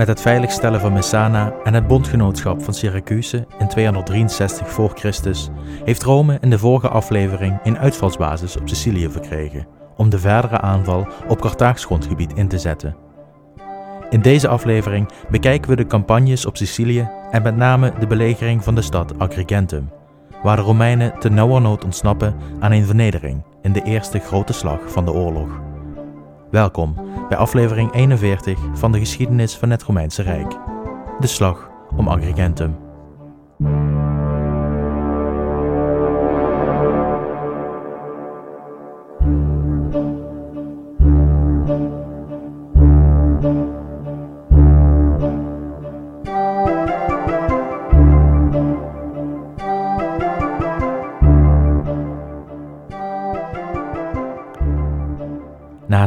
Met het veiligstellen van Messana en het bondgenootschap van Syracuse in 263 voor Christus heeft Rome in de vorige aflevering een uitvalsbasis op Sicilië verkregen om de verdere aanval op Carthaags grondgebied in te zetten. In deze aflevering bekijken we de campagnes op Sicilië en met name de belegering van de stad Agrigentum, waar de Romeinen te nauwernood ontsnappen aan een vernedering in de eerste grote slag van de oorlog. Welkom bij aflevering 41 van de geschiedenis van het Romeinse Rijk, de slag om Agrigentum.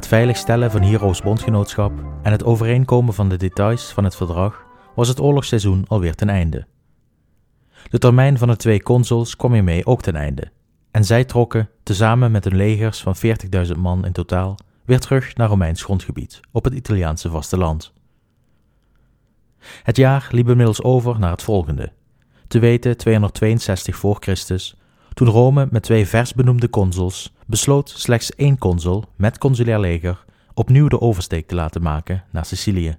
Het veiligstellen van Heroes bondgenootschap en het overeenkomen van de details van het verdrag was het oorlogsseizoen alweer ten einde. De termijn van de twee consuls kwam hiermee ook ten einde en zij trokken, tezamen met hun legers van 40.000 man in totaal, weer terug naar Romeins grondgebied op het Italiaanse vasteland. Het jaar liep inmiddels over naar het volgende, te weten 262 voor Christus, toen Rome met twee vers benoemde consuls besloot slechts één consul met consulair leger opnieuw de oversteek te laten maken naar Sicilië.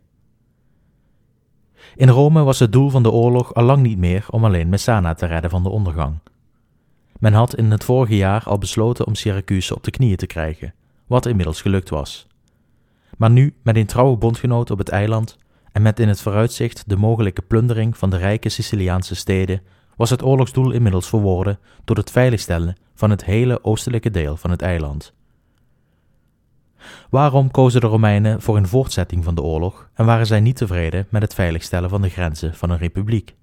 In Rome was het doel van de oorlog al lang niet meer om alleen Messana te redden van de ondergang. Men had in het vorige jaar al besloten om Syracuse op de knieën te krijgen, wat inmiddels gelukt was. Maar nu, met een trouwe bondgenoot op het eiland en met in het vooruitzicht de mogelijke plundering van de rijke Siciliaanse steden, was het oorlogsdoel inmiddels verworden door het veiligstellen van het hele oostelijke deel van het eiland. Waarom kozen de Romeinen voor een voortzetting van de oorlog en waren zij niet tevreden met het veiligstellen van de grenzen van een republiek?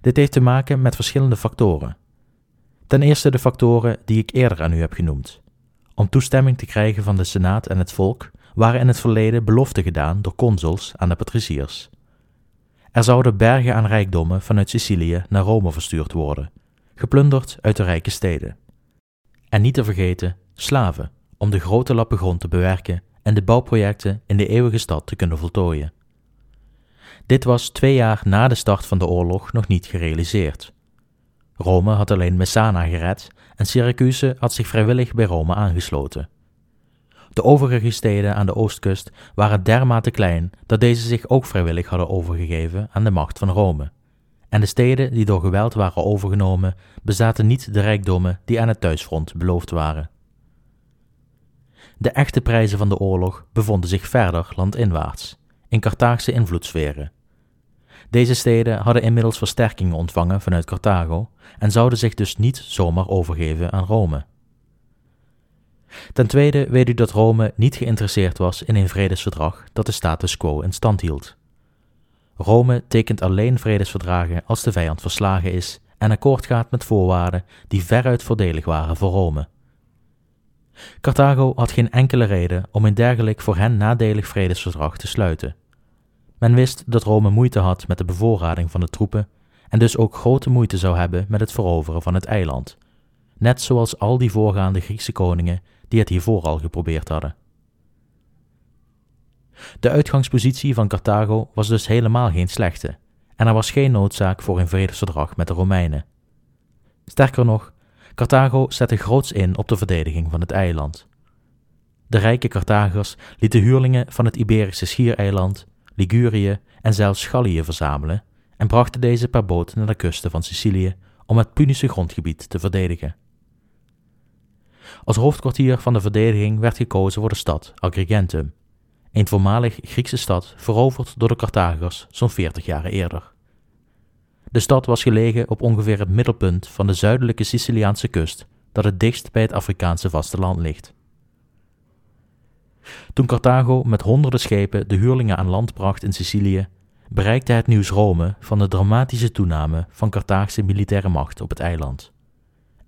Dit heeft te maken met verschillende factoren. Ten eerste de factoren die ik eerder aan u heb genoemd. Om toestemming te krijgen van de Senaat en het volk waren in het verleden beloften gedaan door consuls aan de patriciërs. Er zouden bergen aan rijkdommen vanuit Sicilië naar Rome verstuurd worden, geplunderd uit de rijke steden. En niet te vergeten, slaven, om de grote lappen grond te bewerken en de bouwprojecten in de eeuwige stad te kunnen voltooien. Dit was twee jaar na de start van de oorlog nog niet gerealiseerd. Rome had alleen Messana gered en Syracuse had zich vrijwillig bij Rome aangesloten. De overige steden aan de oostkust waren dermate klein dat deze zich ook vrijwillig hadden overgegeven aan de macht van Rome. En de steden die door geweld waren overgenomen, bezaten niet de rijkdommen die aan het thuisfront beloofd waren. De echte prijzen van de oorlog bevonden zich verder landinwaarts, in Carthaagse invloedssferen. Deze steden hadden inmiddels versterkingen ontvangen vanuit Carthago en zouden zich dus niet zomaar overgeven aan Rome. Ten tweede weet u dat Rome niet geïnteresseerd was in een vredesverdrag dat de status quo in stand hield. Rome tekent alleen vredesverdragen als de vijand verslagen is en akkoord gaat met voorwaarden die veruit voordelig waren voor Rome. Carthago had geen enkele reden om een dergelijk voor hen nadelig vredesverdrag te sluiten. Men wist dat Rome moeite had met de bevoorrading van de troepen en dus ook grote moeite zou hebben met het veroveren van het eiland, net zoals al die voorgaande Griekse koningen die het hiervoor al geprobeerd hadden. De uitgangspositie van Carthago was dus helemaal geen slechte, en er was geen noodzaak voor een vredesverdrag met de Romeinen. Sterker nog, Carthago zette groots in op de verdediging van het eiland. De rijke Carthagers lieten huurlingen van het Iberische schiereiland, Ligurië en zelfs Gallië verzamelen en brachten deze per boot naar de kusten van Sicilië om het Punische grondgebied te verdedigen. Als hoofdkwartier van de verdediging werd gekozen voor de stad Agrigentum, een voormalig Griekse stad veroverd door de Carthagers zo'n 40 jaar eerder. De stad was gelegen op ongeveer het middelpunt van de zuidelijke Siciliaanse kust, dat het dichtst bij het Afrikaanse vasteland ligt. Toen Carthago met honderden schepen de huurlingen aan land bracht in Sicilië, bereikte het nieuws Rome van de dramatische toename van Carthaagse militaire macht op het eiland.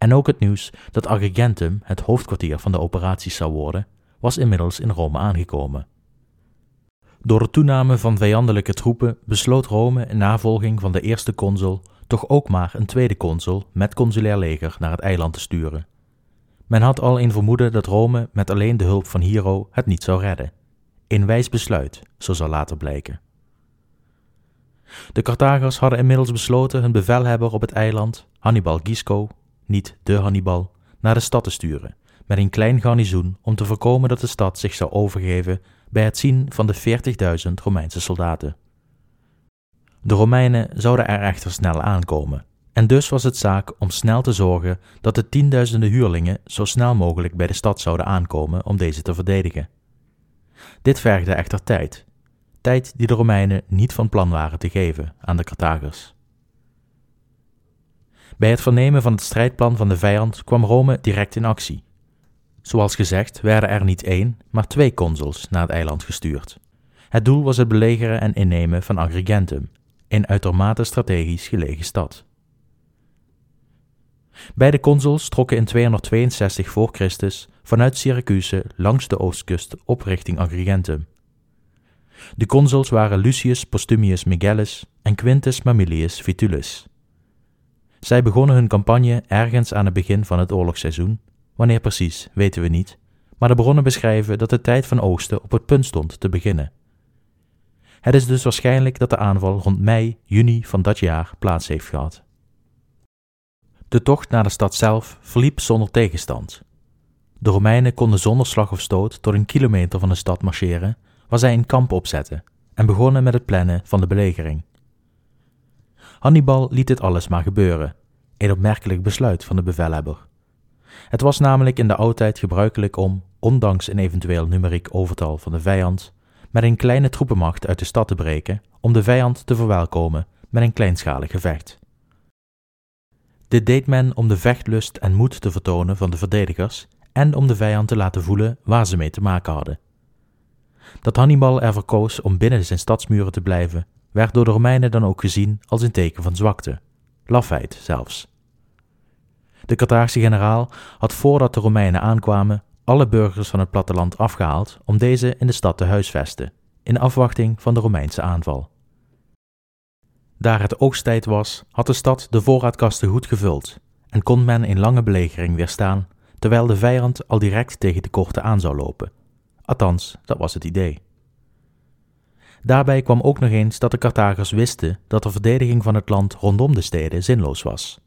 En ook het nieuws dat Agrigentum het hoofdkwartier van de operaties zou worden, was inmiddels in Rome aangekomen. Door de toename van vijandelijke troepen besloot Rome in navolging van de eerste consul toch ook maar een tweede consul met consulair leger naar het eiland te sturen. Men had al een vermoeden dat Rome met alleen de hulp van Hero het niet zou redden. Een wijs besluit, zo zal later blijken. De Carthagers hadden inmiddels besloten hun bevelhebber op het eiland, Hannibal Gisco, niet de Hannibal, naar de stad te sturen, met een klein garnizoen om te voorkomen dat de stad zich zou overgeven bij het zien van de 40.000 Romeinse soldaten. De Romeinen zouden er echter snel aankomen, en dus was het zaak om snel te zorgen dat de tienduizenden huurlingen zo snel mogelijk bij de stad zouden aankomen om deze te verdedigen. Dit vergde echter tijd, tijd die de Romeinen niet van plan waren te geven aan de Carthagers. Bij het vernemen van het strijdplan van de vijand kwam Rome direct in actie. Zoals gezegd werden er niet één, maar twee consuls naar het eiland gestuurd. Het doel was het belegeren en innemen van Agrigentum, een uitermate strategisch gelegen stad. Beide consuls trokken in 262 voor Christus vanuit Syracuse langs de oostkust op richting Agrigentum. De consuls waren Lucius Postumius Megellus en Quintus Mamilius Vitulus. Zij begonnen hun campagne ergens aan het begin van het oorlogsseizoen, wanneer precies weten we niet, maar de bronnen beschrijven dat de tijd van oogsten op het punt stond te beginnen. Het is dus waarschijnlijk dat de aanval rond mei, juni van dat jaar plaats heeft gehad. De tocht naar de stad zelf verliep zonder tegenstand. De Romeinen konden zonder slag of stoot tot een kilometer van de stad marcheren, waar zij een kamp opzetten en begonnen met het plannen van de belegering. Hannibal liet dit alles maar gebeuren, een opmerkelijk besluit van de bevelhebber. Het was namelijk in de oudheid gebruikelijk om, ondanks een eventueel numeriek overtal van de vijand, met een kleine troepenmacht uit de stad te breken om de vijand te verwelkomen met een kleinschalig gevecht. Dit deed men om de vechtlust en moed te vertonen van de verdedigers en om de vijand te laten voelen waar ze mee te maken hadden. Dat Hannibal ervoor koos om binnen zijn stadsmuren te blijven, werd door de Romeinen dan ook gezien als een teken van zwakte, lafheid zelfs. De Carthaagse generaal had voordat de Romeinen aankwamen alle burgers van het platteland afgehaald om deze in de stad te huisvesten, in afwachting van de Romeinse aanval. Daar het oogsttijd was, had de stad de voorraadkasten goed gevuld en kon men in lange belegering weerstaan, terwijl de vijand al direct tegen de korte aan zou lopen. Althans, dat was het idee. Daarbij kwam ook nog eens dat de Carthagers wisten dat de verdediging van het land rondom de steden zinloos was.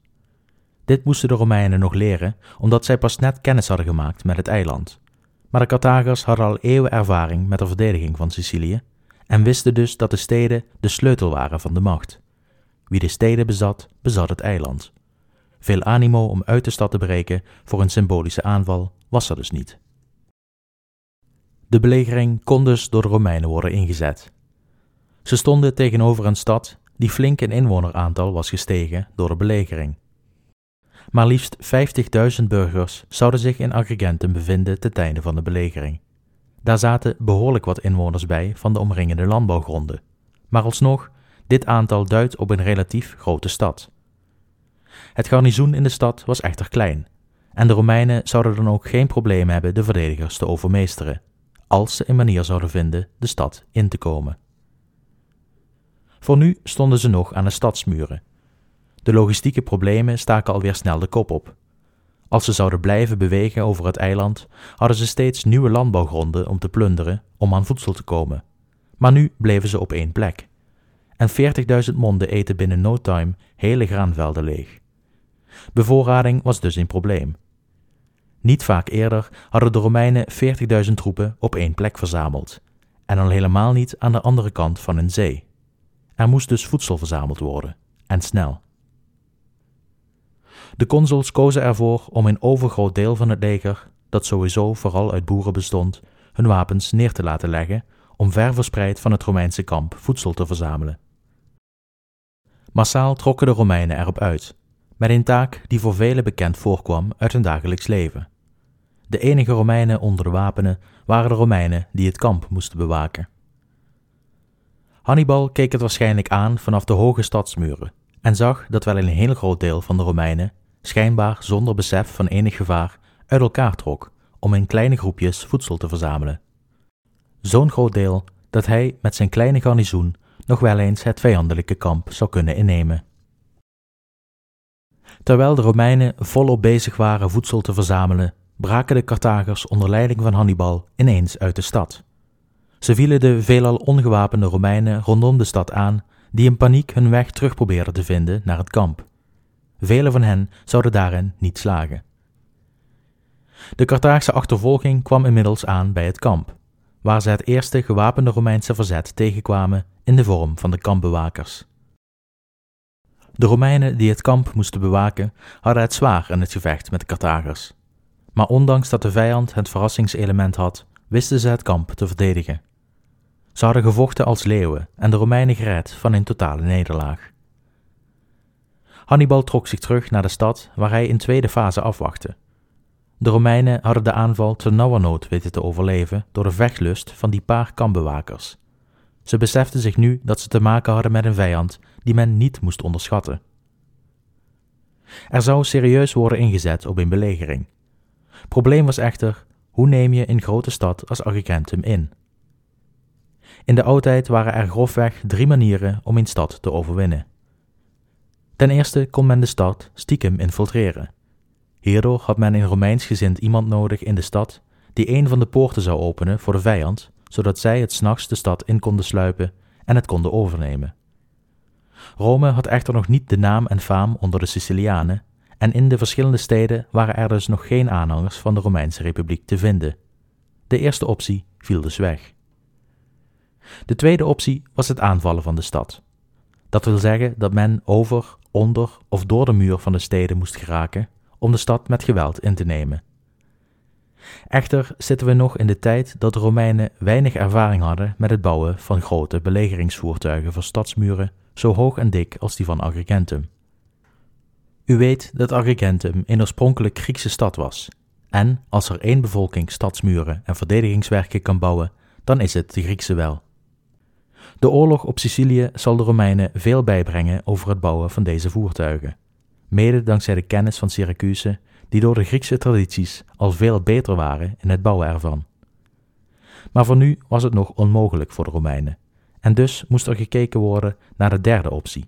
Dit moesten de Romeinen nog leren, omdat zij pas net kennis hadden gemaakt met het eiland. Maar de Carthagers hadden al eeuwen ervaring met de verdediging van Sicilië en wisten dus dat de steden de sleutel waren van de macht. Wie de steden bezat, bezat het eiland. Veel animo om uit de stad te breken voor een symbolische aanval was er dus niet. De belegering kon dus door de Romeinen worden ingezet. Ze stonden tegenover een stad die flink in inwoneraantal was gestegen door de belegering. Maar liefst 50.000 burgers zouden zich in Agrigentum bevinden ten einde van de belegering. Daar zaten behoorlijk wat inwoners bij van de omringende landbouwgronden. Maar alsnog, dit aantal duidt op een relatief grote stad. Het garnizoen in de stad was echter klein, en de Romeinen zouden dan ook geen probleem hebben de verdedigers te overmeesteren, als ze een manier zouden vinden de stad in te komen. Voor nu stonden ze nog aan de stadsmuren. De logistieke problemen staken alweer snel de kop op. Als ze zouden blijven bewegen over het eiland, hadden ze steeds nieuwe landbouwgronden om te plunderen om aan voedsel te komen. Maar nu bleven ze op één plek. En 40.000 monden eten binnen no time hele graanvelden leeg. Bevoorrading was dus een probleem. Niet vaak eerder hadden de Romeinen 40.000 troepen op één plek verzameld, en al helemaal niet aan de andere kant van een zee. Er moest dus voedsel verzameld worden, en snel. De consuls kozen ervoor om een overgroot deel van het leger, dat sowieso vooral uit boeren bestond, hun wapens neer te laten leggen om ver verspreid van het Romeinse kamp voedsel te verzamelen. Massaal trokken de Romeinen erop uit, met een taak die voor velen bekend voorkwam uit hun dagelijks leven. De enige Romeinen onder de wapenen waren de Romeinen die het kamp moesten bewaken. Hannibal keek het waarschijnlijk aan vanaf de hoge stadsmuren en zag dat wel een heel groot deel van de Romeinen, schijnbaar zonder besef van enig gevaar, uit elkaar trok om in kleine groepjes voedsel te verzamelen. Zo'n groot deel dat hij met zijn kleine garnizoen nog wel eens het vijandelijke kamp zou kunnen innemen. Terwijl de Romeinen volop bezig waren voedsel te verzamelen, braken de Carthagers onder leiding van Hannibal ineens uit de stad. Ze vielen de veelal ongewapende Romeinen rondom de stad aan die in paniek hun weg terug probeerden te vinden naar het kamp. Velen van hen zouden daarin niet slagen. De Carthaagse achtervolging kwam inmiddels aan bij het kamp, waar ze het eerste gewapende Romeinse verzet tegenkwamen in de vorm van de kampbewakers. De Romeinen die het kamp moesten bewaken hadden het zwaar in het gevecht met de Carthagers. Maar ondanks dat de vijand het verrassingselement had, wisten ze het kamp te verdedigen. Ze hadden gevochten als leeuwen en de Romeinen gered van een totale nederlaag. Hannibal trok zich terug naar de stad waar hij in tweede fase afwachtte. De Romeinen hadden de aanval te nauwernood weten te overleven door de vechtlust van die paar kampbewakers. Ze beseften zich nu dat ze te maken hadden met een vijand die men niet moest onderschatten. Er zou serieus worden ingezet op een belegering. Probleem was echter, hoe neem je een grote stad als Agrigentum in? In de oudheid waren er grofweg drie manieren om een stad te overwinnen. Ten eerste kon men de stad stiekem infiltreren. Hierdoor had men een Romeins gezind iemand nodig in de stad die een van de poorten zou openen voor de vijand, zodat zij het s'nachts de stad in konden sluipen en het konden overnemen. Rome had echter nog niet de naam en faam onder de Sicilianen, en in de verschillende steden waren er dus nog geen aanhangers van de Romeinse Republiek te vinden. De eerste optie viel dus weg. De tweede optie was het aanvallen van de stad. Dat wil zeggen dat men over, onder of door de muur van de steden moest geraken om de stad met geweld in te nemen. Echter zitten we nog in de tijd dat de Romeinen weinig ervaring hadden met het bouwen van grote belegeringsvoertuigen voor stadsmuren zo hoog en dik als die van Agrigentum. U weet dat Agrigentum een oorspronkelijk Griekse stad was, en als er één bevolking stadsmuren en verdedigingswerken kan bouwen, dan is het de Griekse wel. De oorlog op Sicilië zal de Romeinen veel bijbrengen over het bouwen van deze voertuigen, mede dankzij de kennis van Syracuse, die door de Griekse tradities al veel beter waren in het bouwen ervan. Maar voor nu was het nog onmogelijk voor de Romeinen, en dus moest er gekeken worden naar de derde optie: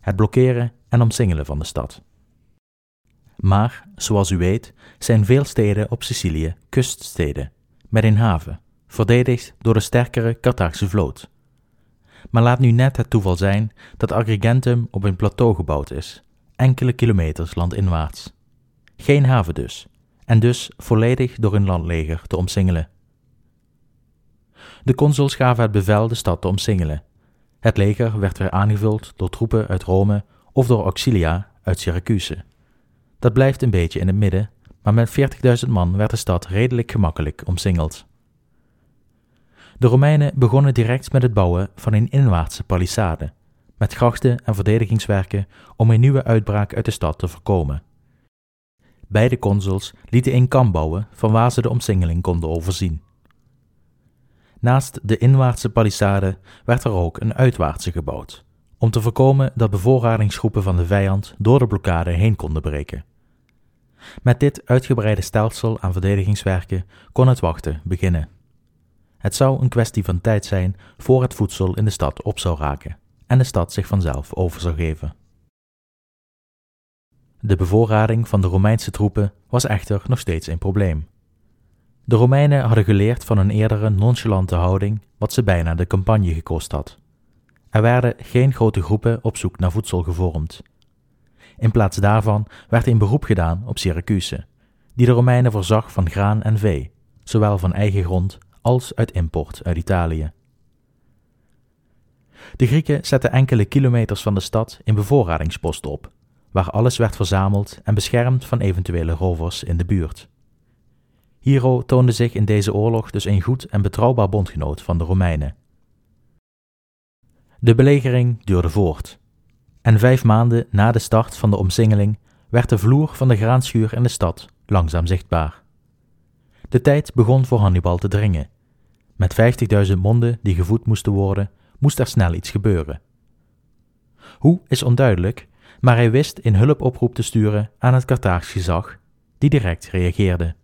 het blokkeren en omsingelen van de stad. Maar, zoals u weet, zijn veel steden op Sicilië kuststeden, met een haven, verdedigd door de sterkere Carthaagse vloot. Maar laat nu net het toeval zijn dat Agrigentum op een plateau gebouwd is, enkele kilometers landinwaarts. Geen haven dus, en dus volledig door een landleger te omsingelen. De consuls gaven het bevel de stad te omsingelen. Het leger werd weer aangevuld door troepen uit Rome of door auxilia uit Syracuse. Dat blijft een beetje in het midden, maar met 40.000 man werd de stad redelijk gemakkelijk omsingeld. De Romeinen begonnen direct met het bouwen van een inwaartse palissade, met grachten en verdedigingswerken om een nieuwe uitbraak uit de stad te voorkomen. Beide consuls lieten een kam bouwen van waar ze de omsingeling konden overzien. Naast de inwaartse palissade werd er ook een uitwaartse gebouwd, om te voorkomen dat bevoorradingsgroepen van de vijand door de blokkade heen konden breken. Met dit uitgebreide stelsel aan verdedigingswerken kon het wachten beginnen. Het zou een kwestie van tijd zijn voor het voedsel in de stad op zou raken en de stad zich vanzelf over zou geven. De bevoorrading van de Romeinse troepen was echter nog steeds een probleem. De Romeinen hadden geleerd van een eerdere nonchalante houding wat ze bijna de campagne gekost had. Er werden geen grote groepen op zoek naar voedsel gevormd. In plaats daarvan werd een beroep gedaan op Syracuse, die de Romeinen voorzag van graan en vee, zowel van eigen grond als uit import uit Italië. De Grieken zetten enkele kilometers van de stad in bevoorradingsposten op, waar alles werd verzameld en beschermd van eventuele rovers in de buurt. Hero toonde zich in deze oorlog dus een goed en betrouwbaar bondgenoot van de Romeinen. De belegering duurde voort, en vijf maanden na de start van de omsingeling werd de vloer van de graanschuur in de stad langzaam zichtbaar. De tijd begon voor Hannibal te dringen. Met 50.000 monden die gevoed moesten worden, moest er snel iets gebeuren. Hoe is onduidelijk, maar hij wist in hulpoproep te sturen aan het Carthaagse gezag, die direct reageerde.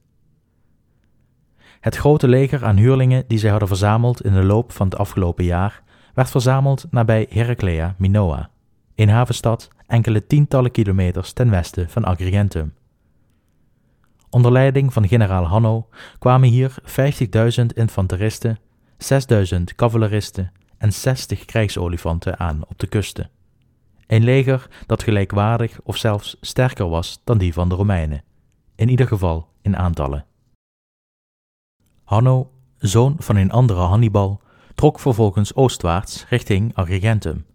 Het grote leger aan huurlingen die zij hadden verzameld in de loop van het afgelopen jaar werd verzameld nabij Heraclea Minoa, een havenstad enkele tientallen kilometers ten westen van Agrigentum. Onder leiding van generaal Hanno kwamen hier 50.000 infanteristen, 6.000 cavaleristen en 60 krijgsolifanten aan op de kusten. Een leger dat gelijkwaardig of zelfs sterker was dan die van de Romeinen, in ieder geval in aantallen. Hanno, zoon van een andere Hannibal, trok vervolgens oostwaarts richting Agrigentum.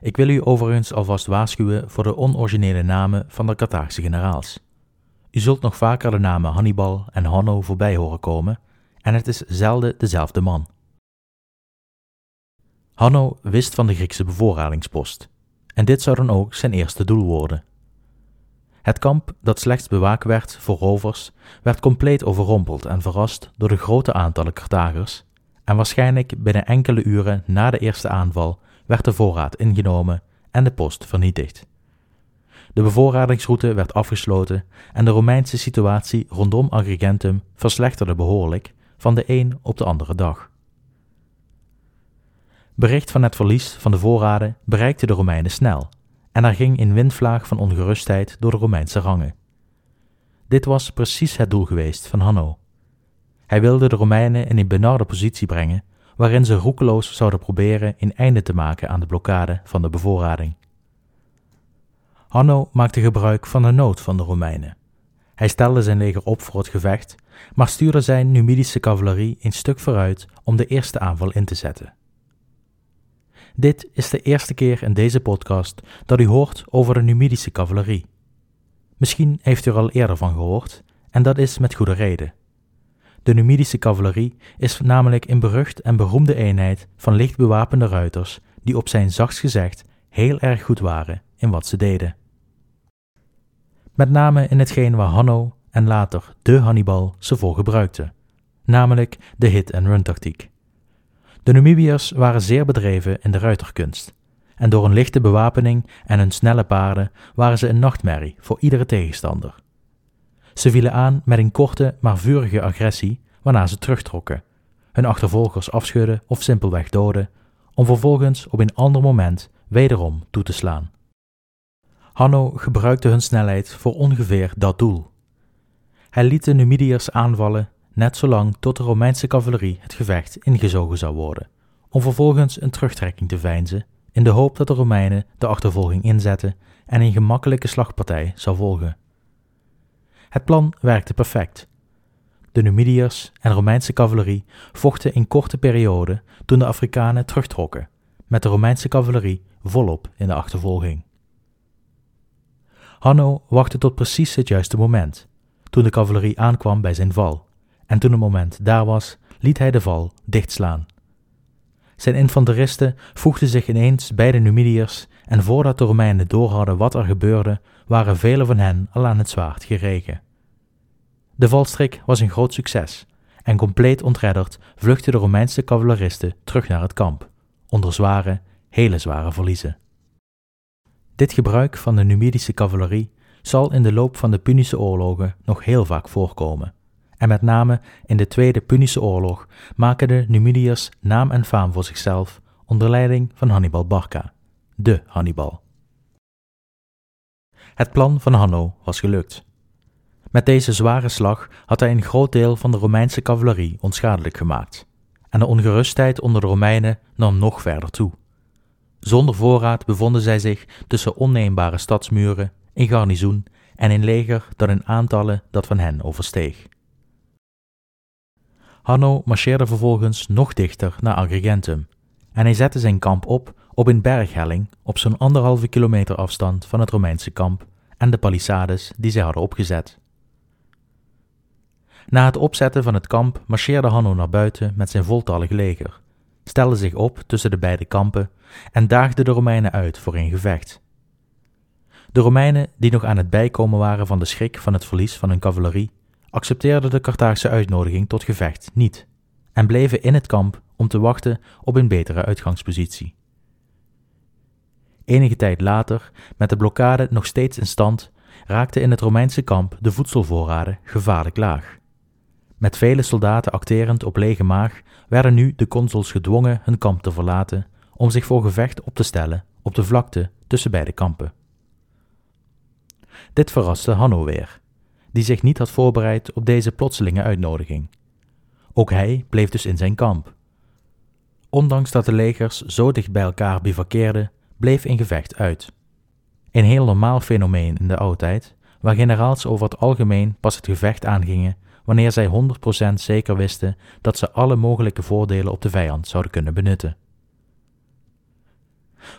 Ik wil u overigens alvast waarschuwen voor de onoriginele namen van de Carthaagse generaals. U zult nog vaker de namen Hannibal en Hanno voorbij horen komen, en het is zelden dezelfde man. Hanno wist van de Griekse bevoorradingspost, en dit zou dan ook zijn eerste doel worden. Het kamp, dat slechts bewaakt werd voor rovers, werd compleet overrompeld en verrast door de grote aantallen Carthagers, en waarschijnlijk binnen enkele uren na de eerste aanval werd de voorraad ingenomen en de post vernietigd. De bevoorradingsroute werd afgesloten en de Romeinse situatie rondom Agrigentum verslechterde behoorlijk van de een op de andere dag. Bericht van het verlies van de voorraden bereikte de Romeinen snel en er ging een windvlaag van ongerustheid door de Romeinse rangen. Dit was precies het doel geweest van Hanno. Hij wilde de Romeinen in een benarde positie brengen, waarin ze roekeloos zouden proberen een einde te maken aan de blokkade van de bevoorrading. Hanno maakte gebruik van de nood van de Romeinen. Hij stelde zijn leger op voor het gevecht, maar stuurde zijn Numidische cavalerie een stuk vooruit om de eerste aanval in te zetten. Dit is de eerste keer in deze podcast dat u hoort over de Numidische cavalerie. Misschien heeft u er al eerder van gehoord, en dat is met goede reden. De Numidische cavalerie is namelijk een berucht en beroemde eenheid van licht bewapende ruiters die op zijn zachts gezegd heel erg goed waren in wat ze deden. Met name in hetgeen waar Hanno en later de Hannibal ze voor gebruikte, namelijk de hit-and-run tactiek. De Numibiërs waren zeer bedreven in de ruiterkunst, en door een lichte bewapening en hun snelle paarden waren ze een nachtmerrie voor iedere tegenstander. Ze vielen aan met een korte maar vurige agressie, waarna ze terugtrokken, hun achtervolgers afschudden of simpelweg doden, om vervolgens op een ander moment wederom toe te slaan. Hanno gebruikte hun snelheid voor ongeveer dat doel. Hij liet de Numidiërs aanvallen net zolang tot de Romeinse cavalerie het gevecht ingezogen zou worden, om vervolgens een terugtrekking te veinzen, in de hoop dat de Romeinen de achtervolging inzetten en een gemakkelijke slagpartij zou volgen. Het plan werkte perfect. De Numidiërs en Romeinse cavalerie vochten in korte periode toen de Afrikanen terugtrokken, met de Romeinse cavalerie volop in de achtervolging. Hanno wachtte tot precies het juiste moment, toen de cavalerie aankwam bij zijn val, en toen het moment daar was, liet hij de val dichtslaan. Zijn infanteristen voegden zich ineens bij de Numidiërs en voordat de Romeinen doorhadden wat er gebeurde, waren velen van hen al aan het zwaard geregen. De valstrik was een groot succes en compleet ontredderd vluchtten de Romeinse cavaleristen terug naar het kamp, onder zware, hele zware verliezen. Dit gebruik van de Numidische cavalerie zal in de loop van de Punische oorlogen nog heel vaak voorkomen. En met name in de Tweede Punische oorlog maken de Numidiërs naam en faam voor zichzelf onder leiding van Hannibal Barca, de Hannibal. Het plan van Hanno was gelukt. Met deze zware slag had hij een groot deel van de Romeinse cavalerie onschadelijk gemaakt, en de ongerustheid onder de Romeinen nam nog verder toe. Zonder voorraad bevonden zij zich tussen onneembare stadsmuren, in garnizoen en een leger dat in aantallen dat van hen oversteeg. Hanno marcheerde vervolgens nog dichter naar Agrigentum en hij zette zijn kamp op op een berghelling op zo'n anderhalve kilometer afstand van het Romeinse kamp en de palissades die zij hadden opgezet. Na het opzetten van het kamp marcheerde Hanno naar buiten met zijn voltallig leger, stelde zich op tussen de beide kampen en daagde de Romeinen uit voor een gevecht. De Romeinen, die nog aan het bijkomen waren van de schrik van het verlies van hun cavalerie, accepteerden de Carthaagse uitnodiging tot gevecht niet en bleven in het kamp om te wachten op een betere uitgangspositie. Enige tijd later, met de blokkade nog steeds in stand, raakten in het Romeinse kamp de voedselvoorraden gevaarlijk laag. Met vele soldaten acterend op lege maag werden nu de consuls gedwongen hun kamp te verlaten om zich voor gevecht op te stellen op de vlakte tussen beide kampen. Dit verraste Hanno weer, die zich niet had voorbereid op deze plotselinge uitnodiging. Ook hij bleef dus in zijn kamp. Ondanks dat de legers zo dicht bij elkaar bivakkeerden, bleef een gevecht uit. Een heel normaal fenomeen in de oudheid, waar generaals over het algemeen pas het gevecht aangingen wanneer zij 100% zeker wisten dat ze alle mogelijke voordelen op de vijand zouden kunnen benutten.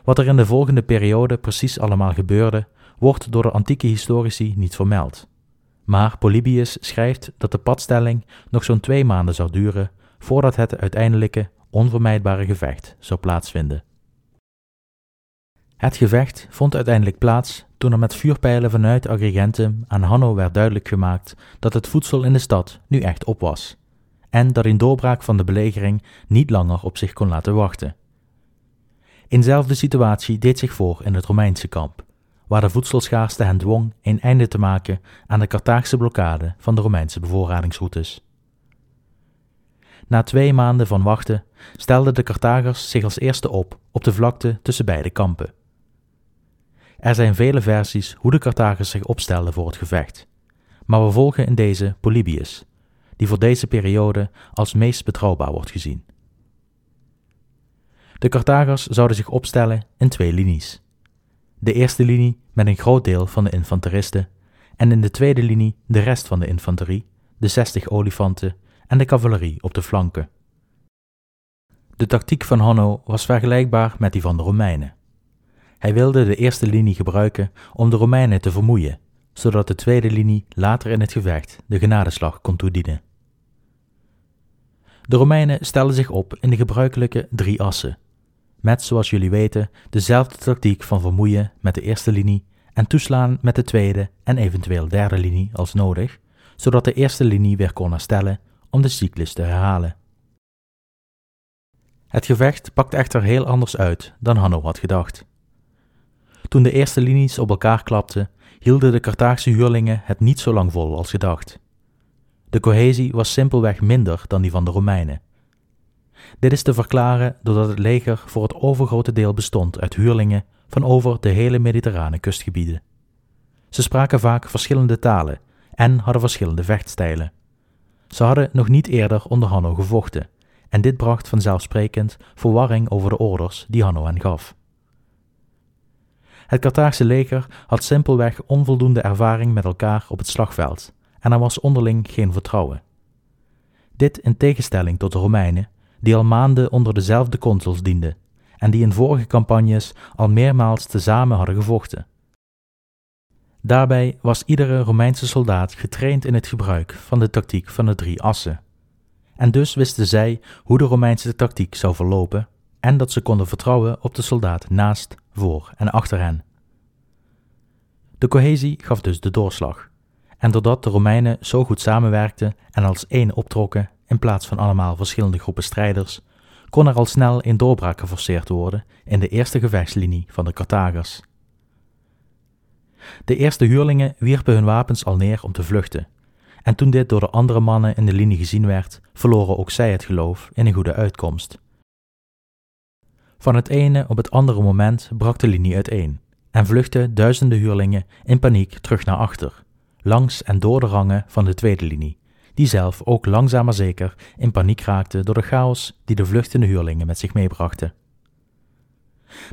Wat er in de volgende periode precies allemaal gebeurde, wordt door de antieke historici niet vermeld. Maar Polybius schrijft dat de padstelling nog zo'n twee maanden zou duren voordat het uiteindelijke, onvermijdbare gevecht zou plaatsvinden. Het gevecht vond uiteindelijk plaats toen er met vuurpijlen vanuit Agrigentum aan Hanno werd duidelijk gemaakt dat het voedsel in de stad nu echt op was, en dat een doorbraak van de belegering niet langer op zich kon laten wachten. Eenzelfde situatie deed zich voor in het Romeinse kamp, waar de voedselschaarste hen dwong een einde te maken aan de Carthaagse blokkade van de Romeinse bevoorradingsroutes. Na twee maanden van wachten stelden de Carthagers zich als eerste op op de vlakte tussen beide kampen. Er zijn vele versies hoe de Carthagers zich opstelden voor het gevecht, maar we volgen in deze Polybius, die voor deze periode als meest betrouwbaar wordt gezien. De Carthagers zouden zich opstellen in twee linies. De eerste linie met een groot deel van de infanteristen en in de tweede linie de rest van de infanterie, de 60 olifanten en de cavalerie op de flanken. De tactiek van Hanno was vergelijkbaar met die van de Romeinen. Hij wilde de eerste linie gebruiken om de Romeinen te vermoeien, zodat de tweede linie later in het gevecht de genadeslag kon toedienen. De Romeinen stelden zich op in de gebruikelijke drie assen, met zoals jullie weten dezelfde tactiek van vermoeien met de eerste linie en toeslaan met de tweede en eventueel derde linie als nodig, zodat de eerste linie weer kon herstellen om de cyclus te herhalen. Het gevecht pakte echter heel anders uit dan Hanno had gedacht. Toen de eerste linies op elkaar klapten, hielden de Carthaagse huurlingen het niet zo lang vol als gedacht. De cohesie was simpelweg minder dan die van de Romeinen. Dit is te verklaren doordat het leger voor het overgrote deel bestond uit huurlingen van over de hele mediterrane kustgebieden. Ze spraken vaak verschillende talen en hadden verschillende vechtstijlen. Ze hadden nog niet eerder onder Hanno gevochten, en dit bracht vanzelfsprekend verwarring over de orders die Hanno hen gaf. Het Carthaagse leger had simpelweg onvoldoende ervaring met elkaar op het slagveld en er was onderling geen vertrouwen. Dit in tegenstelling tot de Romeinen, die al maanden onder dezelfde consuls dienden en die in vorige campagnes al meermaals tezamen hadden gevochten. Daarbij was iedere Romeinse soldaat getraind in het gebruik van de tactiek van de drie assen. En dus wisten zij hoe de Romeinse tactiek zou verlopen en dat ze konden vertrouwen op de soldaat naast, voor en achter hen. De cohesie gaf dus de doorslag. En doordat de Romeinen zo goed samenwerkten en als één optrokken in plaats van allemaal verschillende groepen strijders, kon er al snel een doorbraak geforceerd worden in de eerste gevechtslinie van de Carthagers. De eerste huurlingen wierpen hun wapens al neer om te vluchten, en toen dit door de andere mannen in de linie gezien werd, verloren ook zij het geloof in een goede uitkomst. Van het ene op het andere moment brak de linie uiteen en vluchtten duizenden huurlingen in paniek terug naar achter, langs en door de rangen van de tweede linie, die zelf ook langzaam maar zeker in paniek raakte door de chaos die de vluchtende huurlingen met zich meebrachten.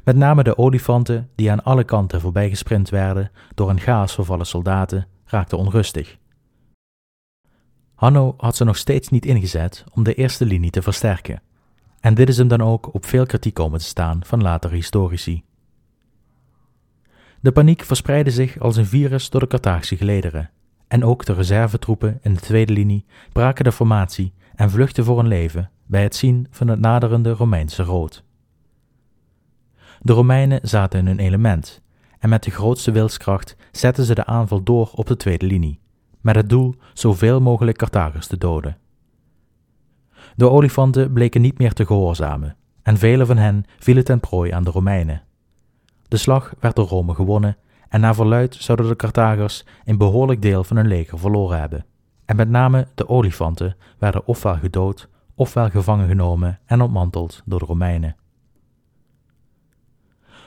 Met name de olifanten, die aan alle kanten voorbij gesprint werden door een chaos vervallen soldaten, raakten onrustig. Hanno had ze nog steeds niet ingezet om de eerste linie te versterken, en dit is hem dan ook op veel kritiek komen te staan van latere historici. De paniek verspreidde zich als een virus door de Carthaagse gelederen, en ook de reservetroepen in de tweede linie braken de formatie en vluchtten voor hun leven bij het zien van het naderende Romeinse rood. De Romeinen zaten in hun element, en met de grootste wilskracht zetten ze de aanval door op de tweede linie, met het doel zoveel mogelijk Carthagers te doden. De olifanten bleken niet meer te gehoorzamen, en vele van hen vielen ten prooi aan de Romeinen. De slag werd door Rome gewonnen, en naar verluid zouden de Carthagers een behoorlijk deel van hun leger verloren hebben. En met name de olifanten werden ofwel gedood, ofwel gevangen genomen en ontmanteld door de Romeinen.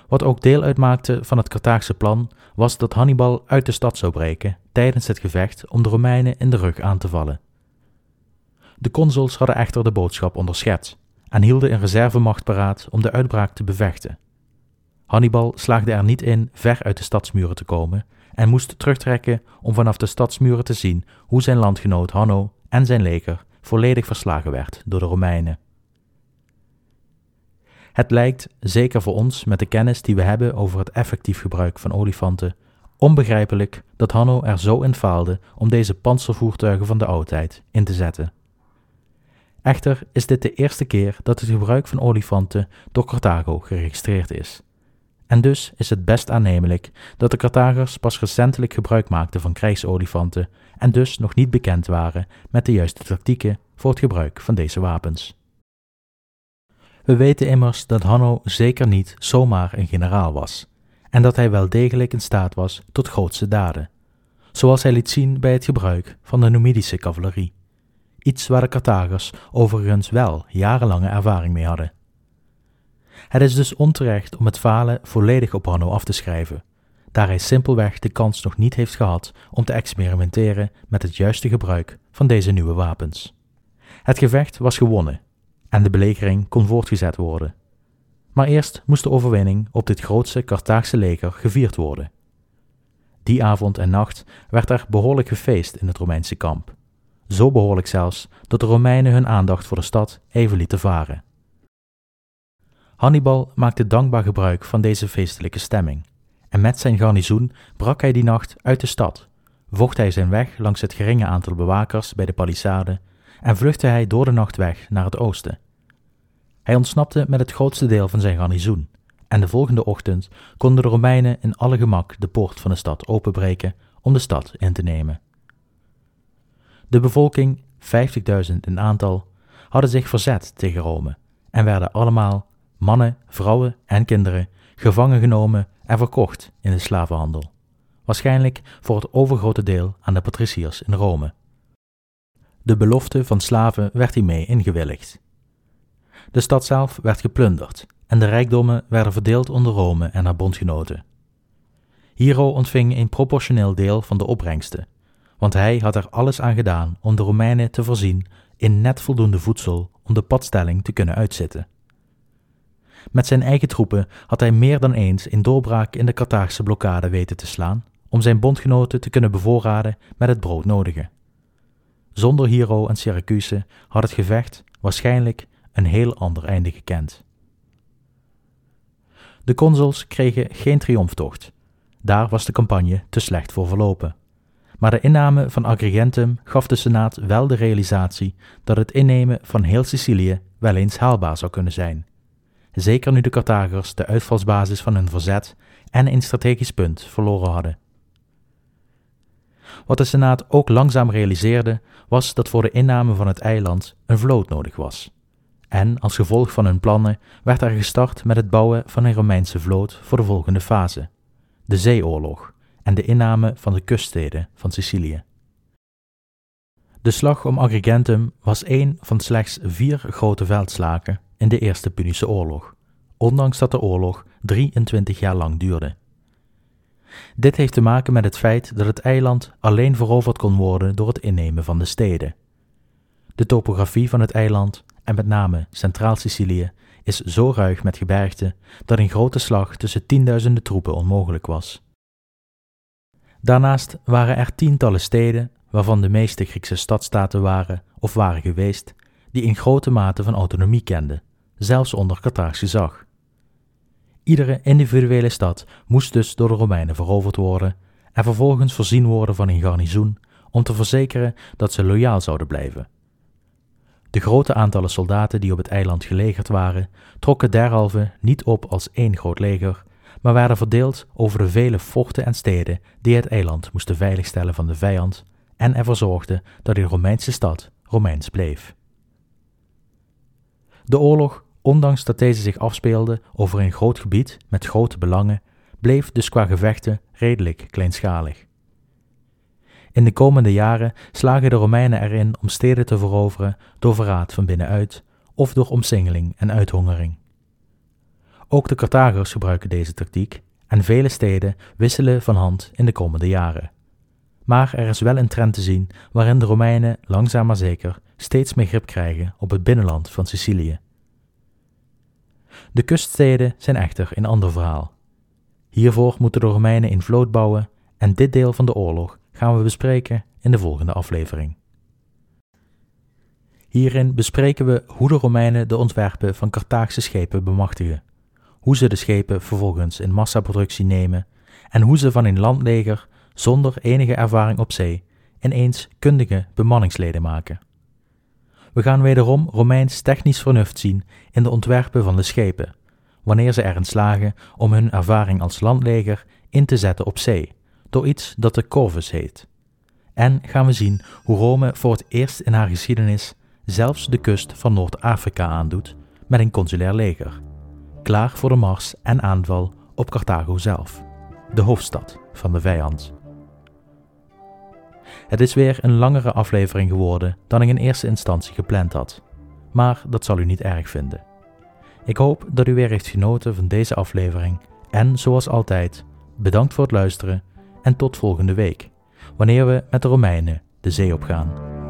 Wat ook deel uitmaakte van het Carthaagse plan was dat Hannibal uit de stad zou breken tijdens het gevecht om de Romeinen in de rug aan te vallen. De consuls hadden echter de boodschap onderschept en hielden een reservemacht paraat om de uitbraak te bevechten. Hannibal slaagde er niet in ver uit de stadsmuren te komen en moest terugtrekken om vanaf de stadsmuren te zien hoe zijn landgenoot Hanno en zijn leger volledig verslagen werd door de Romeinen. Het lijkt, zeker voor ons met de kennis die we hebben over het effectief gebruik van olifanten, onbegrijpelijk dat Hanno er zo in faalde om deze panzervoertuigen van de oudheid in te zetten. Echter is dit de eerste keer dat het gebruik van olifanten door Carthago geregistreerd is. En dus is het best aannemelijk dat de Carthagers pas recentelijk gebruik maakten van krijgsolifanten en dus nog niet bekend waren met de juiste tactieken voor het gebruik van deze wapens. We weten immers dat Hanno zeker niet zomaar een generaal was, en dat hij wel degelijk in staat was tot grootse daden, zoals hij liet zien bij het gebruik van de Numidische cavalerie, iets waar de Carthagers overigens wel jarenlange ervaring mee hadden. Het is dus onterecht om het falen volledig op Hanno af te schrijven, daar hij simpelweg de kans nog niet heeft gehad om te experimenteren met het juiste gebruik van deze nieuwe wapens. Het gevecht was gewonnen en de belegering kon voortgezet worden. Maar eerst moest de overwinning op dit grootste Carthaagse leger gevierd worden. Die avond en nacht werd er behoorlijk gefeest in het Romeinse kamp. Zo behoorlijk zelfs dat de Romeinen hun aandacht voor de stad even lieten varen. Hannibal maakte dankbaar gebruik van deze feestelijke stemming, en met zijn garnizoen brak hij die nacht uit de stad, vocht hij zijn weg langs het geringe aantal bewakers bij de palissade en vluchtte hij door de nacht weg naar het oosten. Hij ontsnapte met het grootste deel van zijn garnizoen, en de volgende ochtend konden de Romeinen in alle gemak de poort van de stad openbreken om de stad in te nemen. De bevolking, 50.000 in aantal, hadden zich verzet tegen Rome en werden allemaal, mannen, vrouwen en kinderen, gevangen genomen en verkocht in de slavenhandel, waarschijnlijk voor het overgrote deel aan de patriciërs in Rome. De belofte van slaven werd hiermee ingewilligd. De stad zelf werd geplunderd en de rijkdommen werden verdeeld onder Rome en haar bondgenoten. Hero ontving een proportioneel deel van de opbrengsten, want hij had er alles aan gedaan om de Romeinen te voorzien in net voldoende voedsel om de padstelling te kunnen uitzitten. Met zijn eigen troepen had hij meer dan eens een doorbraak in de Carthaagse blokkade weten te slaan om zijn bondgenoten te kunnen bevoorraden met het broodnodige. Zonder Hero en Syracuse had het gevecht waarschijnlijk een heel ander einde gekend. De consuls kregen geen triomftocht. Daar was de campagne te slecht voor verlopen. Maar de inname van Agrigentum gaf de Senaat wel de realisatie dat het innemen van heel Sicilië wel eens haalbaar zou kunnen zijn. Zeker nu de Carthagers de uitvalsbasis van hun verzet en een strategisch punt verloren hadden. Wat de Senaat ook langzaam realiseerde, was dat voor de inname van het eiland een vloot nodig was. En als gevolg van hun plannen werd er gestart met het bouwen van een Romeinse vloot voor de volgende fase: de zeeoorlog en de inname van de kuststeden van Sicilië. De slag om Agrigentum was één van slechts vier grote veldslagen in de Eerste Punische Oorlog, ondanks dat de oorlog 23 jaar lang duurde. Dit heeft te maken met het feit dat het eiland alleen veroverd kon worden door het innemen van de steden. De topografie van het eiland, en met name Centraal-Sicilië, is zo ruig met gebergte dat een grote slag tussen tienduizenden troepen onmogelijk was. Daarnaast waren er tientallen steden, waarvan de meeste Griekse stadstaten waren of waren geweest, die in grote mate van autonomie kenden, zelfs onder Carthaagse gezag. Iedere individuele stad moest dus door de Romeinen veroverd worden en vervolgens voorzien worden van een garnizoen om te verzekeren dat ze loyaal zouden blijven. De grote aantallen soldaten die op het eiland gelegerd waren, trokken derhalve niet op als één groot leger, maar werden verdeeld over de vele forten en steden die het eiland moesten veiligstellen van de vijand en ervoor zorgden dat de Romeinse stad Romeins bleef. De oorlog Ondanks dat deze zich afspeelde over een groot gebied met grote belangen, bleef dus qua gevechten redelijk kleinschalig. In de komende jaren slagen de Romeinen erin om steden te veroveren door verraad van binnenuit of door omsingeling en uithongering. Ook de Carthagers gebruiken deze tactiek en vele steden wisselen van hand in de komende jaren. Maar er is wel een trend te zien waarin de Romeinen langzaam maar zeker steeds meer grip krijgen op het binnenland van Sicilië De kuststeden zijn echter een ander verhaal. Hiervoor moeten de Romeinen een vloot bouwen en dit deel van de oorlog gaan we bespreken in de volgende aflevering. Hierin bespreken we hoe de Romeinen de ontwerpen van Carthaagse schepen bemachtigen, hoe ze de schepen vervolgens in massaproductie nemen en hoe ze van een landleger zonder enige ervaring op zee ineens kundige bemanningsleden maken. We gaan wederom Romeins technisch vernuft zien in de ontwerpen van de schepen, wanneer ze erin slagen om hun ervaring als landleger in te zetten op zee, door iets dat de Corvus heet. En gaan we zien hoe Rome voor het eerst in haar geschiedenis zelfs de kust van Noord-Afrika aandoet met een consulair leger, klaar voor de mars en aanval op Carthago zelf, de hoofdstad van de vijand. Het is weer een langere aflevering geworden dan ik in eerste instantie gepland had, maar dat zal u niet erg vinden. Ik hoop dat u weer heeft genoten van deze aflevering en zoals altijd, bedankt voor het luisteren en tot volgende week, wanneer we met de Romeinen de zee op gaan.